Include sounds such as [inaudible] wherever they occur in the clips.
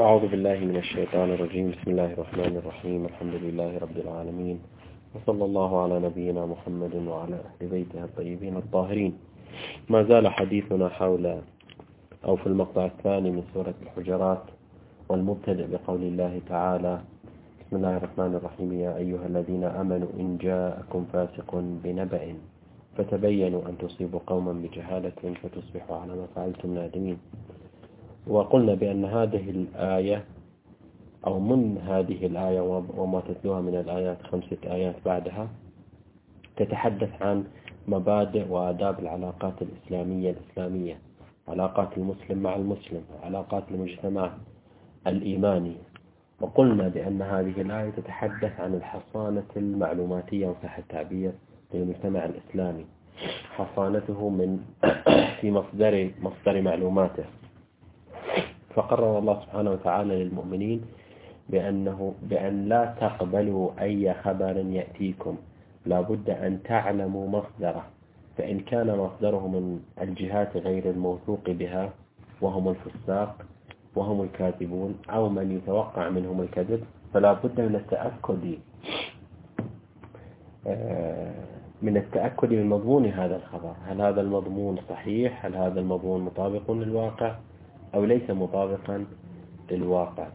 أعوذ بالله من الشيطان الرجيم. بسم الله الرحمن الرحيم. الحمد لله رب العالمين. وصلى الله على نبينا محمد وعلى أهل بيته الطيبين الطاهرين. ما زال حديثنا حول أو في المقطع الثاني من سورة الحجرات والمبتدئ بقول الله تعالى بسم الله الرحمن الرحيم. يا أيها الذين أمنوا إن جاءكم فاسق بنبأ فتبينوا أن تصيبوا قوما بجهالة فتصبحوا على ما فعلتم نادمين. وقلنا بأن هذه الآية أو من هذه الآية وما تتلوها من الآيات خمسة آيات بعدها تتحدث عن مبادئ وآداب العلاقات الإسلامية الإسلامية علاقات المسلم مع المسلم علاقات المجتمع الإيماني. وقلنا بأن هذه الآية تتحدث عن الحصانة المعلوماتية وصح التعبير للمجتمع الإسلامي. حصانته من [coughs] في مصدر مصدر معلوماته. فقرر الله سبحانه وتعالى للمؤمنين بأنه بأن لا تقبلوا أي خبر يأتيكم. لا بد أن تعلموا مصدره. فإن كان مصدره من الجهات غير الموثوق بها وهم الفساق وهم الكاذبون أو من يتوقع منهم الكذب فلا بد من التأكد آه، من التأكد من مضمون هذا الخبر. هل هذا المضمون صحيح؟ هل هذا المضمون مطابق للواقع؟ أو ليس مطابقا للواقع.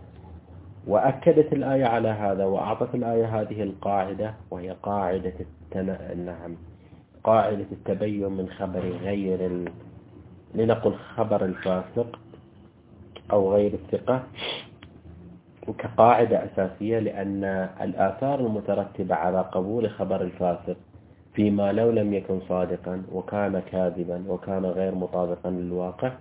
وأكدت الآية على هذا وأعطت الآية هذه القاعدة وهي قاعدة التن... نعم قاعدة التبين من خبر غير ال... لنقل خبر الفاسق أو غير الثقة كقاعدة أساسية لأن الآثار المترتبة على قبول خبر الفاسق فيما لو لم يكن صادقا وكان كاذبا وكان غير مطابقا للواقع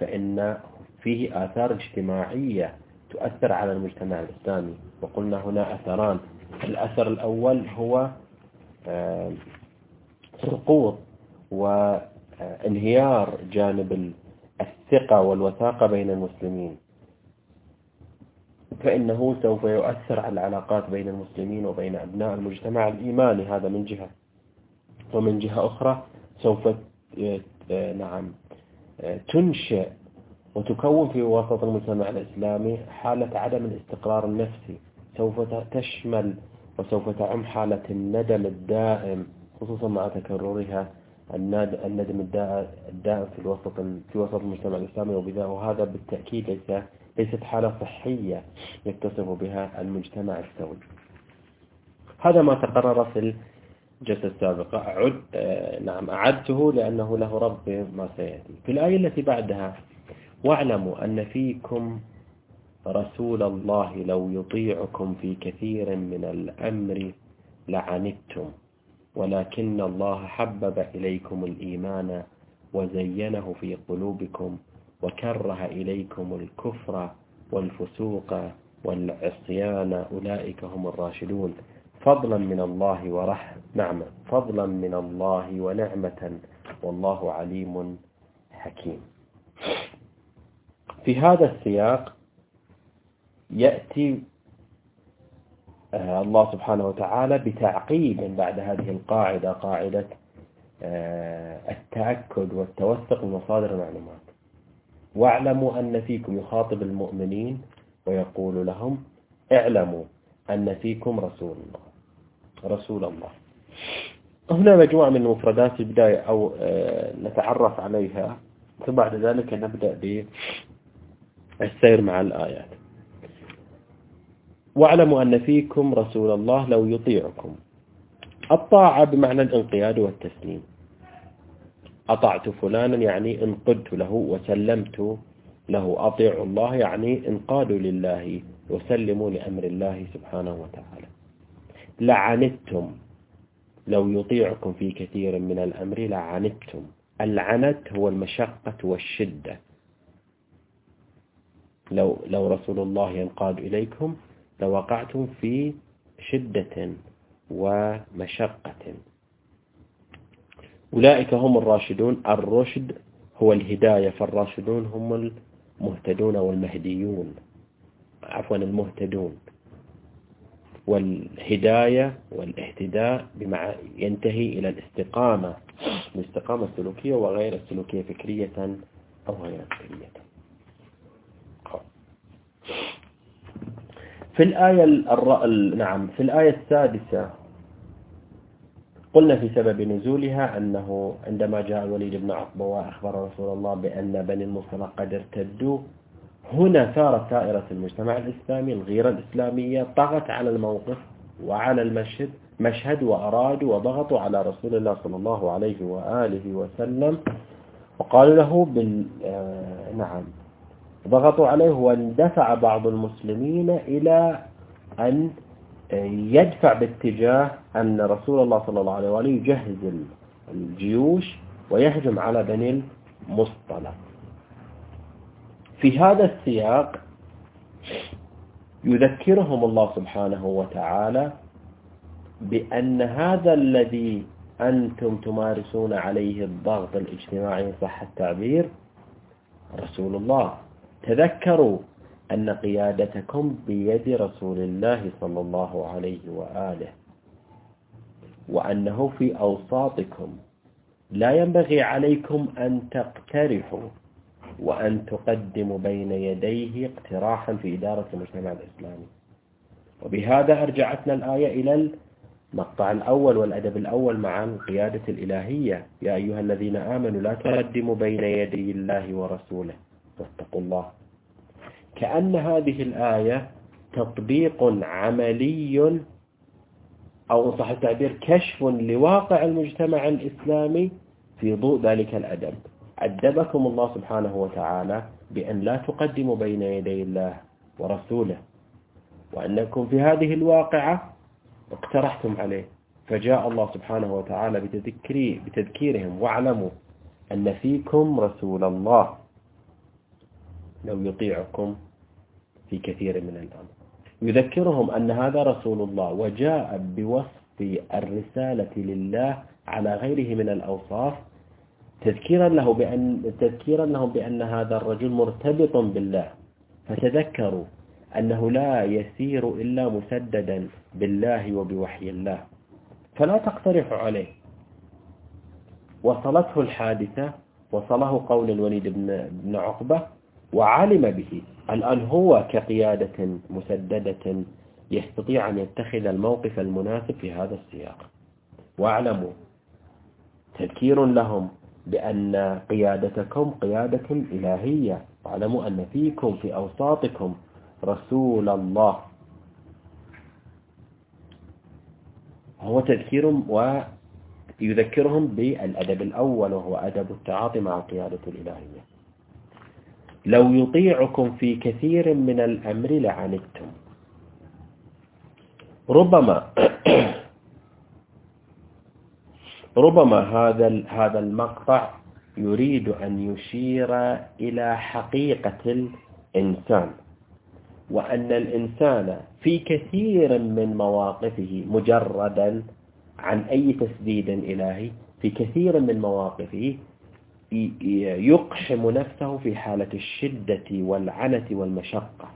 فإن فيه آثار اجتماعية تؤثر على المجتمع الإسلامي. وقلنا هنا أثران. الأثر الأول هو سقوط وانهيار جانب الثقة والوثاقة بين المسلمين. فإنه سوف يؤثر على العلاقات بين المسلمين وبين أبناء المجتمع الإيماني. هذا من جهة. ومن جهة أخرى سوف نعم تنشئ وتكون في وسط المجتمع الإسلامي حالة عدم الاستقرار النفسي سوف تشمل وسوف تعم حالة الندم الدائم خصوصا مع تكررها الندم الدائم في الوسط في وسط المجتمع الإسلامي وهذا بالتأكيد ليس ليست حالة صحية يتصف بها المجتمع السوي هذا ما تقرر في الجلسة السابقة. أعد نعم أعدته لأنه له رب ما سيأتي. في الآية التي بعدها واعلموا أن فيكم رسول الله لو يطيعكم في كثير من الأمر لعنتم ولكن الله حبب إليكم الإيمان وزينه في قلوبكم وكره إليكم الكفر والفسوق والعصيان. أولئك هم الراشدون. فضلا من الله ورحمة نعمة فضلا من الله ونعمة والله عليم حكيم. في هذا السياق يأتي آه، الله سبحانه وتعالى بتعقيب بعد هذه القاعدة قاعدة آه، التأكد والتوثق من مصادر المعلومات. واعلموا أن فيكم يخاطب المؤمنين ويقول لهم اعلموا أن فيكم رسول الله رسول الله. هنا مجموعة من المفردات في البداية أو آه، نتعرف عليها ثم بعد ذلك نبدأ بالسير مع الآيات. واعلموا أن فيكم رسول الله لو يطيعكم. الطاعة بمعنى الانقياد والتسليم. أطعت فلانا يعني انقدت له وسلمت له. أطيعوا الله يعني انقادوا لله وسلموا لأمر الله سبحانه وتعالى. لعنتم. لو يطيعكم في كثير من الأمر لعنتم. العنت هو المشقة والشدة. لو, لو رسول الله ينقاد إليكم لوقعتم في شدة ومشقة. أولئك هم الراشدون. الرشد هو الهداية فالراشدون هم المهتدون والمهديون. عفوا المهتدون. والهداية والاهتداء بمع ينتهي إلى الاستقامة. الاستقامة السلوكية وغير السلوكية فكرية أو غير فكرية. في الآية. نعم في الآية السادسة قلنا في سبب نزولها أنه عندما جاء الوليد بن عقبة وأخبر رسول الله بأن بني المصطلق قد ارتدوا هنا ثارت ثائرة المجتمع الإسلامي الغيرة الإسلامية طغت على الموقف وعلى المشهد مشهد وأرادوا وضغطوا على رسول الله صلى الله عليه وآله وسلم وقالوا له بال... آه نعم ضغطوا عليه واندفع بعض المسلمين إلى أن يدفع باتجاه أن رسول الله صلى الله عليه وآله يجهز الجيوش ويهجم على بني المصطلق. في هذا السياق يذكرهم الله سبحانه وتعالى بأن هذا الذي أنتم تمارسون عليه الضغط الاجتماعي صح التعبير رسول الله. تذكروا أن قيادتكم بيد رسول الله صلى الله عليه وآله وأنه في أوساطكم. لا ينبغي عليكم أن تقترحوا وأن تقدموا بين يديه اقتراحا في إدارة المجتمع الإسلامي. وبهذا أرجعتنا الآية إلى المقطع الأول والأدب الأول مع القيادة الإلهية. يا أيها الذين آمنوا لا تقدموا بين يدي الله ورسوله. واتقوا الله. كأن هذه الآية تطبيق عملي أو صح التعبير كشف لواقع المجتمع الإسلامي في ضوء ذلك الأدب. أدبكم الله سبحانه وتعالى بأن لا تقدموا بين يدي الله ورسوله وأنكم في هذه الواقعة اقترحتم عليه. فجاء الله سبحانه وتعالى بتذكيرهم واعلموا أن فيكم رسول الله. لو يطيعكم في كثير من الأمر. يذكرهم أن هذا رسول الله وجاء بوصف الرسالة لله على غيره من الأوصاف تذكيرا له بأن تذكيرا لهم بأن هذا الرجل مرتبط بالله. فتذكروا أنه لا يسير إلا مسددا بالله وبوحي الله. فلا تقترحوا عليه. وصلته الحادثة وصله قول الوليد بن عقبة وعلم به. الآن هو كقيادة مسددة يستطيع أن يتخذ الموقف المناسب في هذا السياق. واعلموا تذكير لهم بأن قيادتكم قيادة إلهية. واعلموا أن فيكم في أوساطكم رسول الله. هو تذكير ويذكرهم بالأدب الأول وهو أدب التعاطي مع القيادة الإلهية. لو يطيعكم في كثير من الأمر لعنتم. ربما [clears throat] ربما هذا هذا المقطع يريد أن يشير إلى حقيقة الإنسان وأن الإنسان في كثير من مواقفه مجردا عن أي تسديد إلهي في كثير من مواقفه يقحم نفسه في حالة الشدة والعنة والمشقة.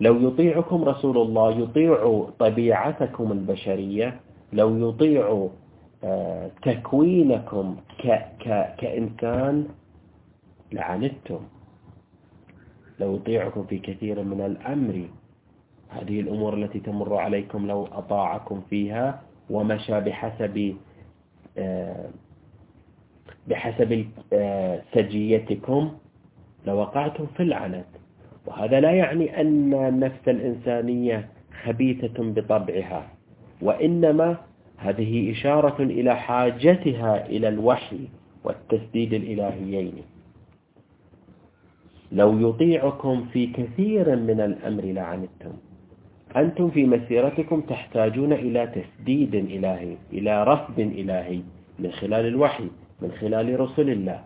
لو يطيعكم رسول الله يطيع طبيعتكم البشرية. لو يطيع آه، تكوينكم ك ك كإنسان لعنتم. لو يطيعكم في كثير من الأمر هذه الأمور التي تمر عليكم لو أطاعكم فيها ومشى بحسب آه، بحسب آه، سجيتكم لوقعتم في العنت. وهذا لا يعني أن النفس الإنسانية خبيثة بطبعها وإنما هذه إشارة إلى حاجتها إلى الوحي والتسديد الإلهيين. لو يطيعكم في كثير من الأمر لعنتم. أنتم في مسيرتكم تحتاجون إلى تسديد إلهي إلى رفض إلهي من خلال الوحي. من خلال رسل الله.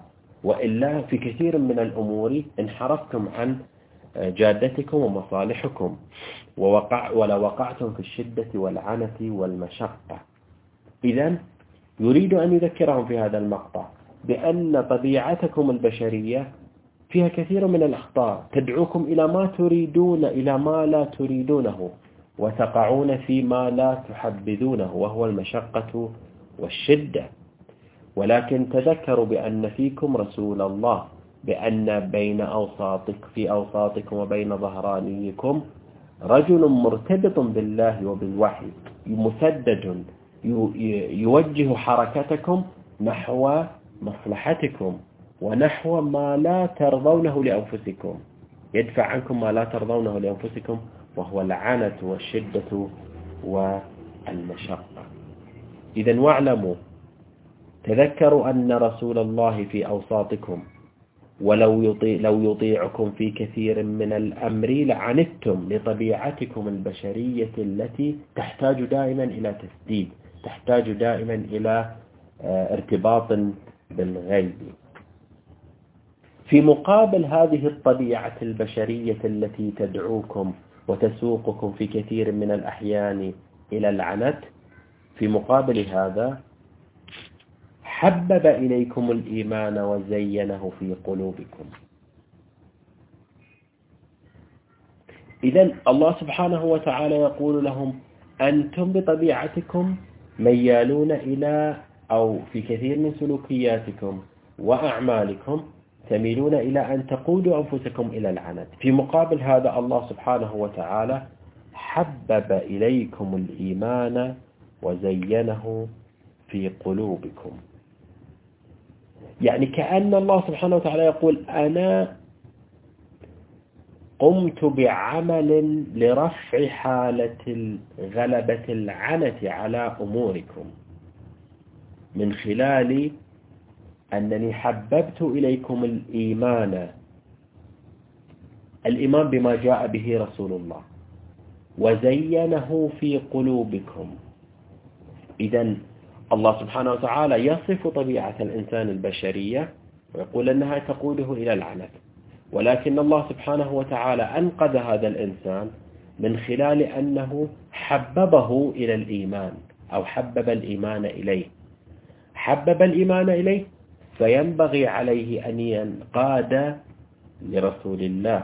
وإلا في كثير من الأمور انحرفتم عن جادتكم ومصالحكم. ووقع ولا وقعتم في الشدة والعنة والمشقة. إذا يريد أن يذكرهم في هذا المقطع بأن طبيعتكم البشرية فيها كثير من الأخطاء. تدعوكم إلى ما تريدون إلى ما لا تريدونه. وتقعون فيما لا تحبذونه وهو المشقة والشدة. ولكن تذكروا بأن فيكم رسول الله بأن بين أوساطك في أوساطكم وبين ظهرانيكم رجل مرتبط بالله وبالوحي مسدد يوجه حركتكم نحو مصلحتكم ونحو ما لا ترضونه لأنفسكم. يدفع عنكم ما لا ترضونه لأنفسكم وهو العنة والشدة والمشقة. إذا واعلموا تذكروا أن رسول الله في أوساطكم ولو يطيع لو يطيعكم في كثير من الأمر لعنتم لطبيعتكم البشرية التي تحتاج دائما إلى تسديد تحتاج دائما إلى آه، ارتباط بالغيب. في مقابل هذه الطبيعة البشرية التي تدعوكم وتسوقكم في كثير من الأحيان إلى العنت في مقابل هذا حبب إليكم الإيمان وزينه في قلوبكم. إذا الله سبحانه وتعالى يقول لهم أنتم بطبيعتكم ميالون إلى أو في كثير من سلوكياتكم وأعمالكم تميلون إلى أن تقودوا أنفسكم إلى العنت. في مقابل هذا الله سبحانه وتعالى حبب إليكم الإيمان وزينه في قلوبكم. يعني كأن الله سبحانه وتعالى يقول أنا قمت بعمل لرفع حالة غلبة العنة على أموركم من خلال أنني حببت إليكم الإيمان الإيمان بما جاء به رسول الله وزينه في قلوبكم. إذا الله سبحانه وتعالى يصف طبيعة الإنسان البشرية ويقول أنها تقوده إلى العنف. ولكن الله سبحانه وتعالى أنقذ هذا الإنسان من خلال أنه حببه إلى الإيمان أو حبب الإيمان إليه. حبب الإيمان إليه فينبغي عليه أن ينقاد لرسول الله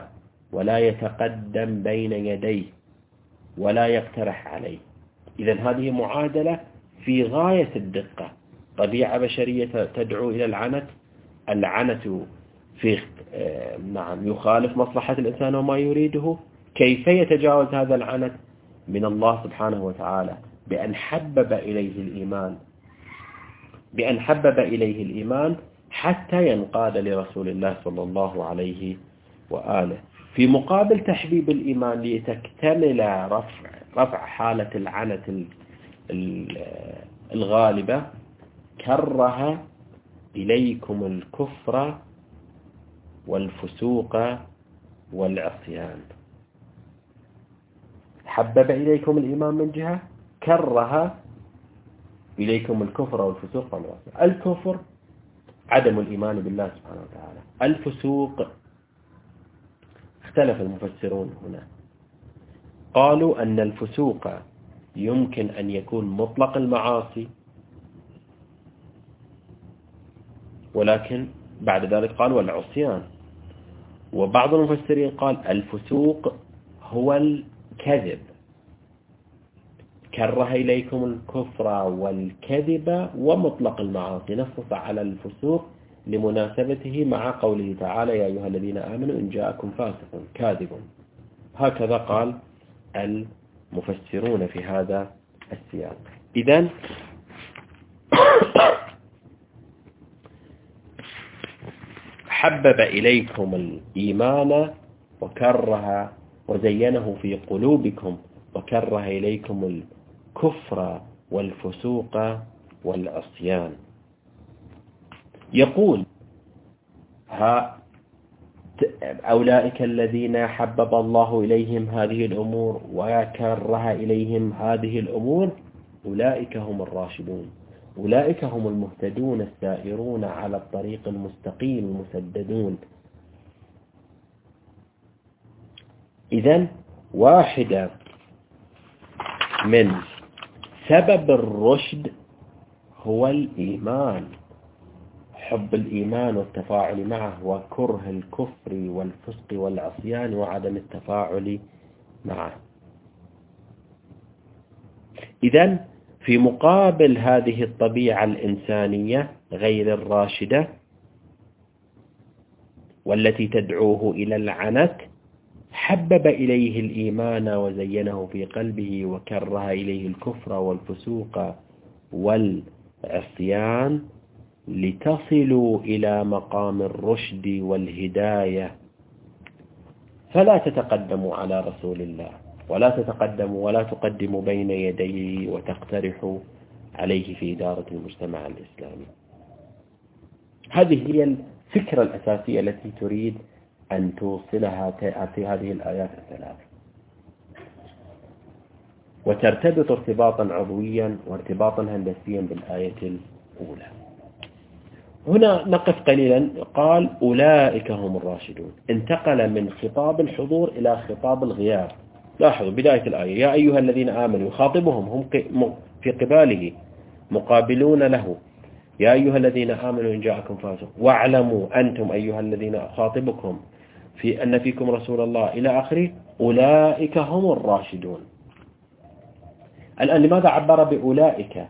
ولا يتقدم بين يديه ولا يقترح عليه. إذا هذه معادلة في غاية الدقة. طبيعة بشرية تدعو إلى العنت. العنت في آه، نعم يخالف مصلحة الإنسان وما يريده. كيف يتجاوز هذا العنت؟ من الله سبحانه وتعالى. بأن حبب إليه الإيمان. بأن حبب إليه الإيمان حتى ينقاد لرسول الله صلى الله عليه وآله. في مقابل تحبيب الإيمان لتكتمل رفع, رفع حالة العنة الغالبة كره إليكم الكفر والفسوق والعصيان. حبب إليكم الإيمان من جهة كره إليكم الكفر والفسوق والعصيان. الكفر عدم الإيمان بالله سبحانه وتعالى. الفسوق اختلف المفسرون هنا. قالوا أن الفسوق يمكن أن يكون مطلق المعاصي ولكن بعد ذلك قال والعصيان. وبعض المفسرين قال الفسوق هو الكذب. كره إليكم الكفر والكذب ومطلق المعاصي. نصص على الفسوق لمناسبته مع قوله تعالى يا أيها الذين آمنوا إن جاءكم فاسق كاذب. هكذا قال المفسرون في هذا السياق. إذن [coughs] حبب إليكم الإيمان وكره وزينه في قلوبكم وكره إليكم الكفر والفسوق والعصيان. يقول ها أولئك الذين حبب الله إليهم هذه الأمور وكره إليهم هذه الأمور أولئك هم الراشدون. أولئك هم المهتدون السائرون على الطريق المستقيم المسددون. إذا واحدة من سبب الرشد هو الإيمان. حب الإيمان والتفاعل معه وكره الكفر والفسق والعصيان وعدم التفاعل معه. إذا في مقابل هذه الطبيعة الإنسانية غير الراشدة والتي تدعوه إلى العنت حبب إليه الإيمان وزينه في قلبه وكره إليه الكفر والفسوق والعصيان لتصلوا إلى مقام الرشد والهداية. فلا تتقدموا على رسول الله ولا تتقدموا ولا تقدموا بين يديه وتقترحوا عليه في إدارة المجتمع الإسلامي. هذه هي الفكرة الأساسية التي تريد أن توصلها في هذه الآيات الثلاث. وترتبط ارتباطا عضويا وارتباطا هندسيا بالآية الأولى. هنا نقف قليلا. قال أولئك هم الراشدون. انتقل من خطاب الحضور إلى خطاب الغياب. لاحظوا بداية الآية. يا أيها الذين آمنوا يخاطبهم هم في قباله مقابلون له. يا أيها الذين آمنوا إن جاءكم فاسق. واعلموا أنتم أيها الذين خاطبكم في أن فيكم رسول الله. إلى آخره. أولئك هم الراشدون. الآن لماذا عبر بأولئك؟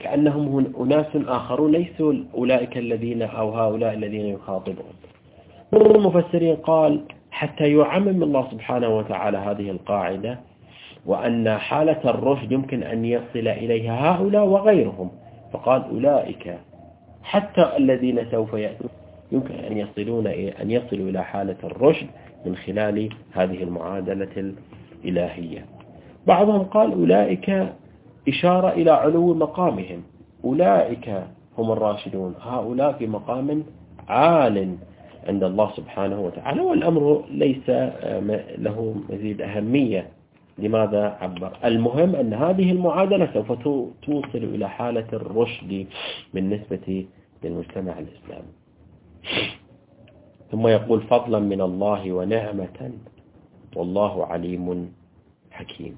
كأنهم أناس آخرون ليسوا أولئك الذين أو هؤلاء الذين يخاطبهم. المفسرين قال حتى يعمم الله سبحانه وتعالى هذه القاعدة وأن حالة الرشد يمكن أن يصل إليها هؤلاء وغيرهم. فقال أولئك حتى الذين سوف يأتون يمكن أن يصلون أن يصلوا إلى حالة الرشد من خلال هذه المعادلة الإلهية. بعضهم قال أولئك إشارة إلى علو مقامهم. أولئك هم الراشدون. هؤلاء في مقام عال عند الله سبحانه وتعالى والأمر ليس له مزيد أهمية. لماذا عبر؟ المهم أن هذه المعادلة سوف توصل إلى حالة الرشد بالنسبة للمجتمع الإسلامي. ثم يقول فضلا من الله ونعمة والله عليم حكيم.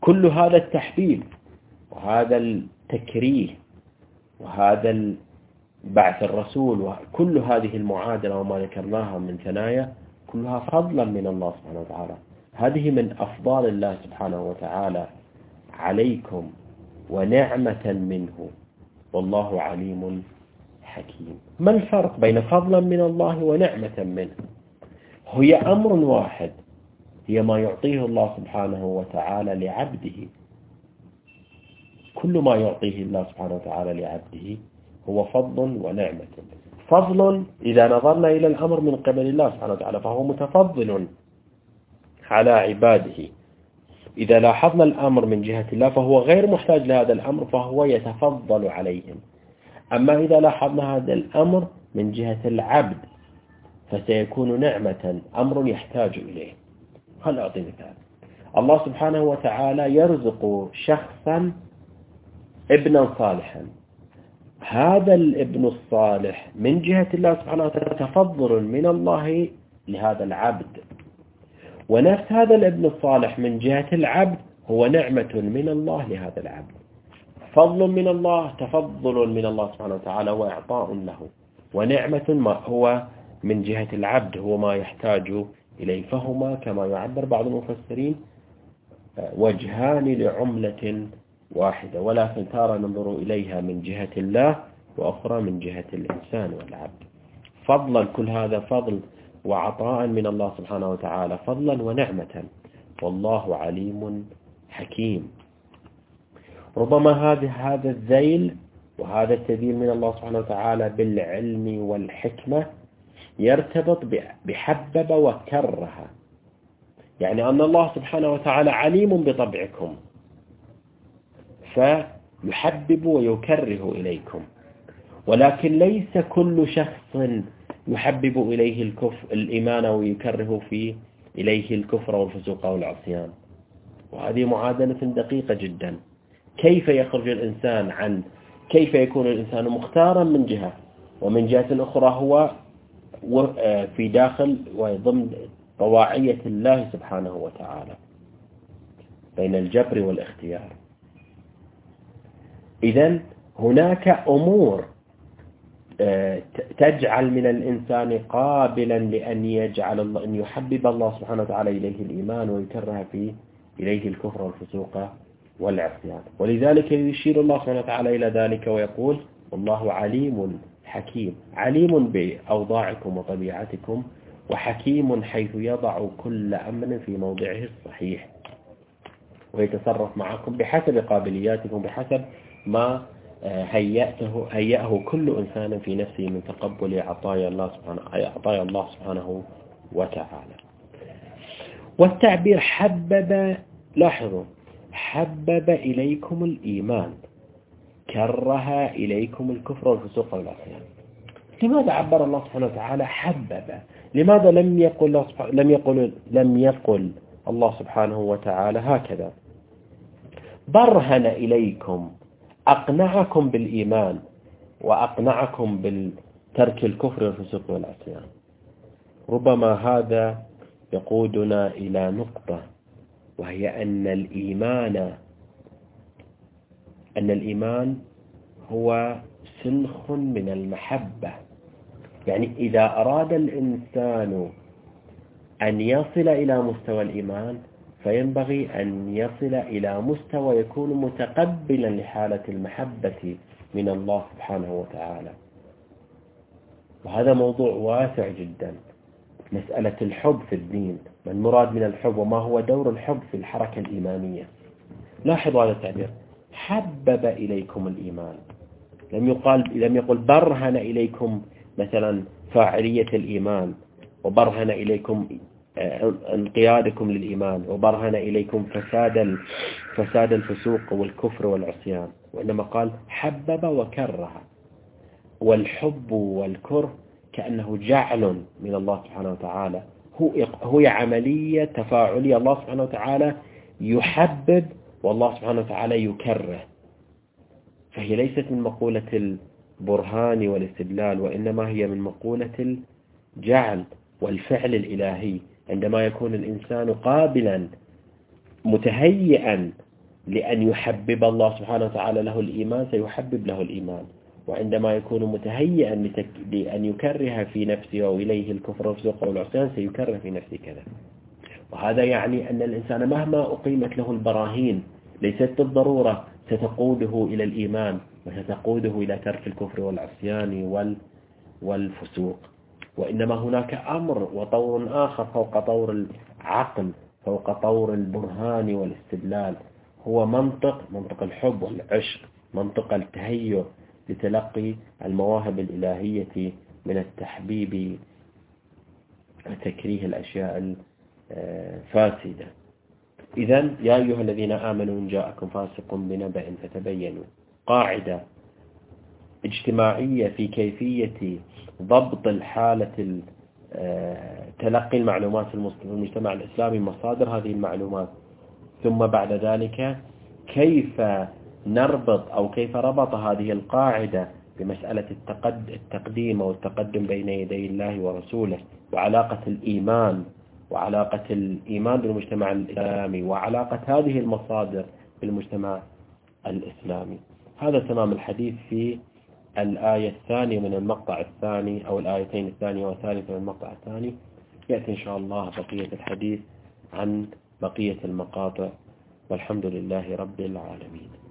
كل هذا التحبيب وهذا التكريه وهذا بعث الرسول وكل هذه المعادلة وما ذكرناها من ثنايا كلها فضلا من الله سبحانه وتعالى. هذه من أفضال الله سبحانه وتعالى عليكم ونعمة منه. والله عليم حكيم. ما الفرق بين فضلا من الله ونعمة منه؟ هي أمر واحد هي ما يعطيه الله سبحانه وتعالى لعبده. كل ما يعطيه الله سبحانه وتعالى لعبده هو فضل ونعمة. فضل إذا نظرنا إلى الأمر من قبل الله سبحانه وتعالى فهو متفضل على عباده. إذا لاحظنا الأمر من جهة الله فهو غير محتاج لهذا الأمر فهو يتفضل عليهم. أما إذا لاحظنا هذا الأمر من جهة العبد فسيكون نعمة أمر يحتاج إليه. هل أعطي مثال. الله سبحانه وتعالى يرزق شخصا ابنا صالحا. هذا الابن الصالح من جهة الله سبحانه وتعالى تفضل من الله لهذا العبد. ونفس هذا الابن الصالح من جهة العبد هو نعمة من الله لهذا العبد. فضل من الله تفضل من الله سبحانه وتعالى وإعطاء له. ونعمة ما هو من جهة العبد هو ما يحتاج إليه. فهما كما يعبر بعض المفسرين وجهان لعملة واحدة. ولكن ترى ننظر إليها من جهة الله وأخرى من جهة الإنسان والعبد. فضلا كل هذا فضل وعطاء من الله سبحانه وتعالى. فضلا ونعمة. والله عليم حكيم. ربما هذا هذا الذيل وهذا التذيل من الله سبحانه وتعالى بالعلم والحكمة يرتبط بحبب وكره يعني أن الله سبحانه وتعالى عليم بطبعكم. فيحبب ويكره إليكم. ولكن ليس كل شخص يحبب إليه الكفر الإيمان ويكره فيه إليه الكفر والفسوق والعصيان. وهذه معادلة دقيقة جدا. كيف يخرج الإنسان عن كيف يكون الإنسان مختارا من جهة؟ ومن جهة أخرى هو في داخل وضمن طواعية الله سبحانه وتعالى بين الجبر والاختيار. إذا هناك أمور آه، تجعل من الإنسان قابلا لأن يجعل الله أن يحبب الله سبحانه وتعالى إليه الإيمان ويكره فيه إليه الكفر والفسوق والعصيان ولذلك يشير الله سبحانه وتعالى إلى ذلك ويقول والله عليم حكيم عليم بأوضاعكم وطبيعتكم وحكيم حيث يضع كل أمر في موضعه الصحيح. ويتصرف معكم بحسب قابلياتكم بحسب ما آه، هيأته هيأه كل إنسان في نفسه من تقبل عطايا الله سبحانه عطايا الله سبحانه وتعالى. والتعبير حبب لاحظوا حبب إليكم الإيمان كره إليكم الكفر والفسوق والعصيان لماذا عبر الله سبحانه وتعالى حبب؟ لماذا لم يقل لم يقل لم يقل الله سبحانه وتعالى هكذا؟ برهن إليكم أقنعكم بالإيمان وأقنعكم بالترك الكفر والفسوق والعصيان. ربما هذا يقودنا إلى نقطة وهي أن الإيمان أن الإيمان هو سنخ من المحبة. يعني إذا أراد الإنسان أن يصل إلى مستوى الإيمان فينبغي أن يصل إلى مستوى يكون متقبلا لحالة المحبة من الله سبحانه وتعالى. وهذا موضوع واسع جدا. مسألة الحب في الدين. ما المراد من الحب وما هو دور الحب في الحركة الإيمانية؟ لاحظوا هذا التعبير. حبب إليكم الإيمان. لم يقال لم يقل برهن إليكم مثلا فاعلية الإيمان وبرهن إليكم انقيادكم للإيمان وبرهن إليكم فساد فساد الفسوق والكفر والعصيان. وإنما قال حبب وكره والحب والكره كأنه جعل من الله سبحانه وتعالى هو هو عملية تفاعلية. الله سبحانه وتعالى يحبب والله سبحانه وتعالى يكره. فهي ليست من مقولة البرهان والاستدلال وإنما هي من مقولة الجعل والفعل الإلهي. عندما يكون الإنسان قابلا متهيئا لأن يحبب الله سبحانه وتعالى له الإيمان سيحبب له الإيمان. وعندما يكون متهيئا لأن يكره في نفسه أو إليه الكفر والفسوق والعصيان سيكره في نفسه كذا. وهذا يعني أن الإنسان مهما أقيمت له البراهين ليست بالضرورة ستقوده إلى الإيمان وستقوده إلى ترك الكفر والعصيان وال والفسوق. وإنما هناك أمر وطور آخر فوق طور العقل فوق طور البرهان والاستدلال. هو منطق منطق الحب والعشق منطق التهيؤ لتلقي المواهب الإلهية من التحبيب وتكريه الأشياء الفاسدة. إذا يا أيها الذين آمنوا إن جاءكم فاسق بنبأ فتبينوا. قاعدة. اجتماعية في كيفية ضبط الحالة تلقي المعلومات في المجتمع الإسلامي مصادر هذه المعلومات. ثم بعد ذلك كيف نربط أو كيف ربط هذه القاعدة بمسألة التقديم أو التقدم بين يدي الله ورسوله وعلاقة الإيمان وعلاقة الإيمان بالمجتمع الإسلامي وعلاقة هذه المصادر بالمجتمع الإسلامي. هذا تمام الحديث في الآية الثانية من المقطع الثاني أو الآيتين الثانية والثالثة من المقطع الثاني يأتي إن شاء الله بقية الحديث عن بقية المقاطع. والحمد لله رب العالمين.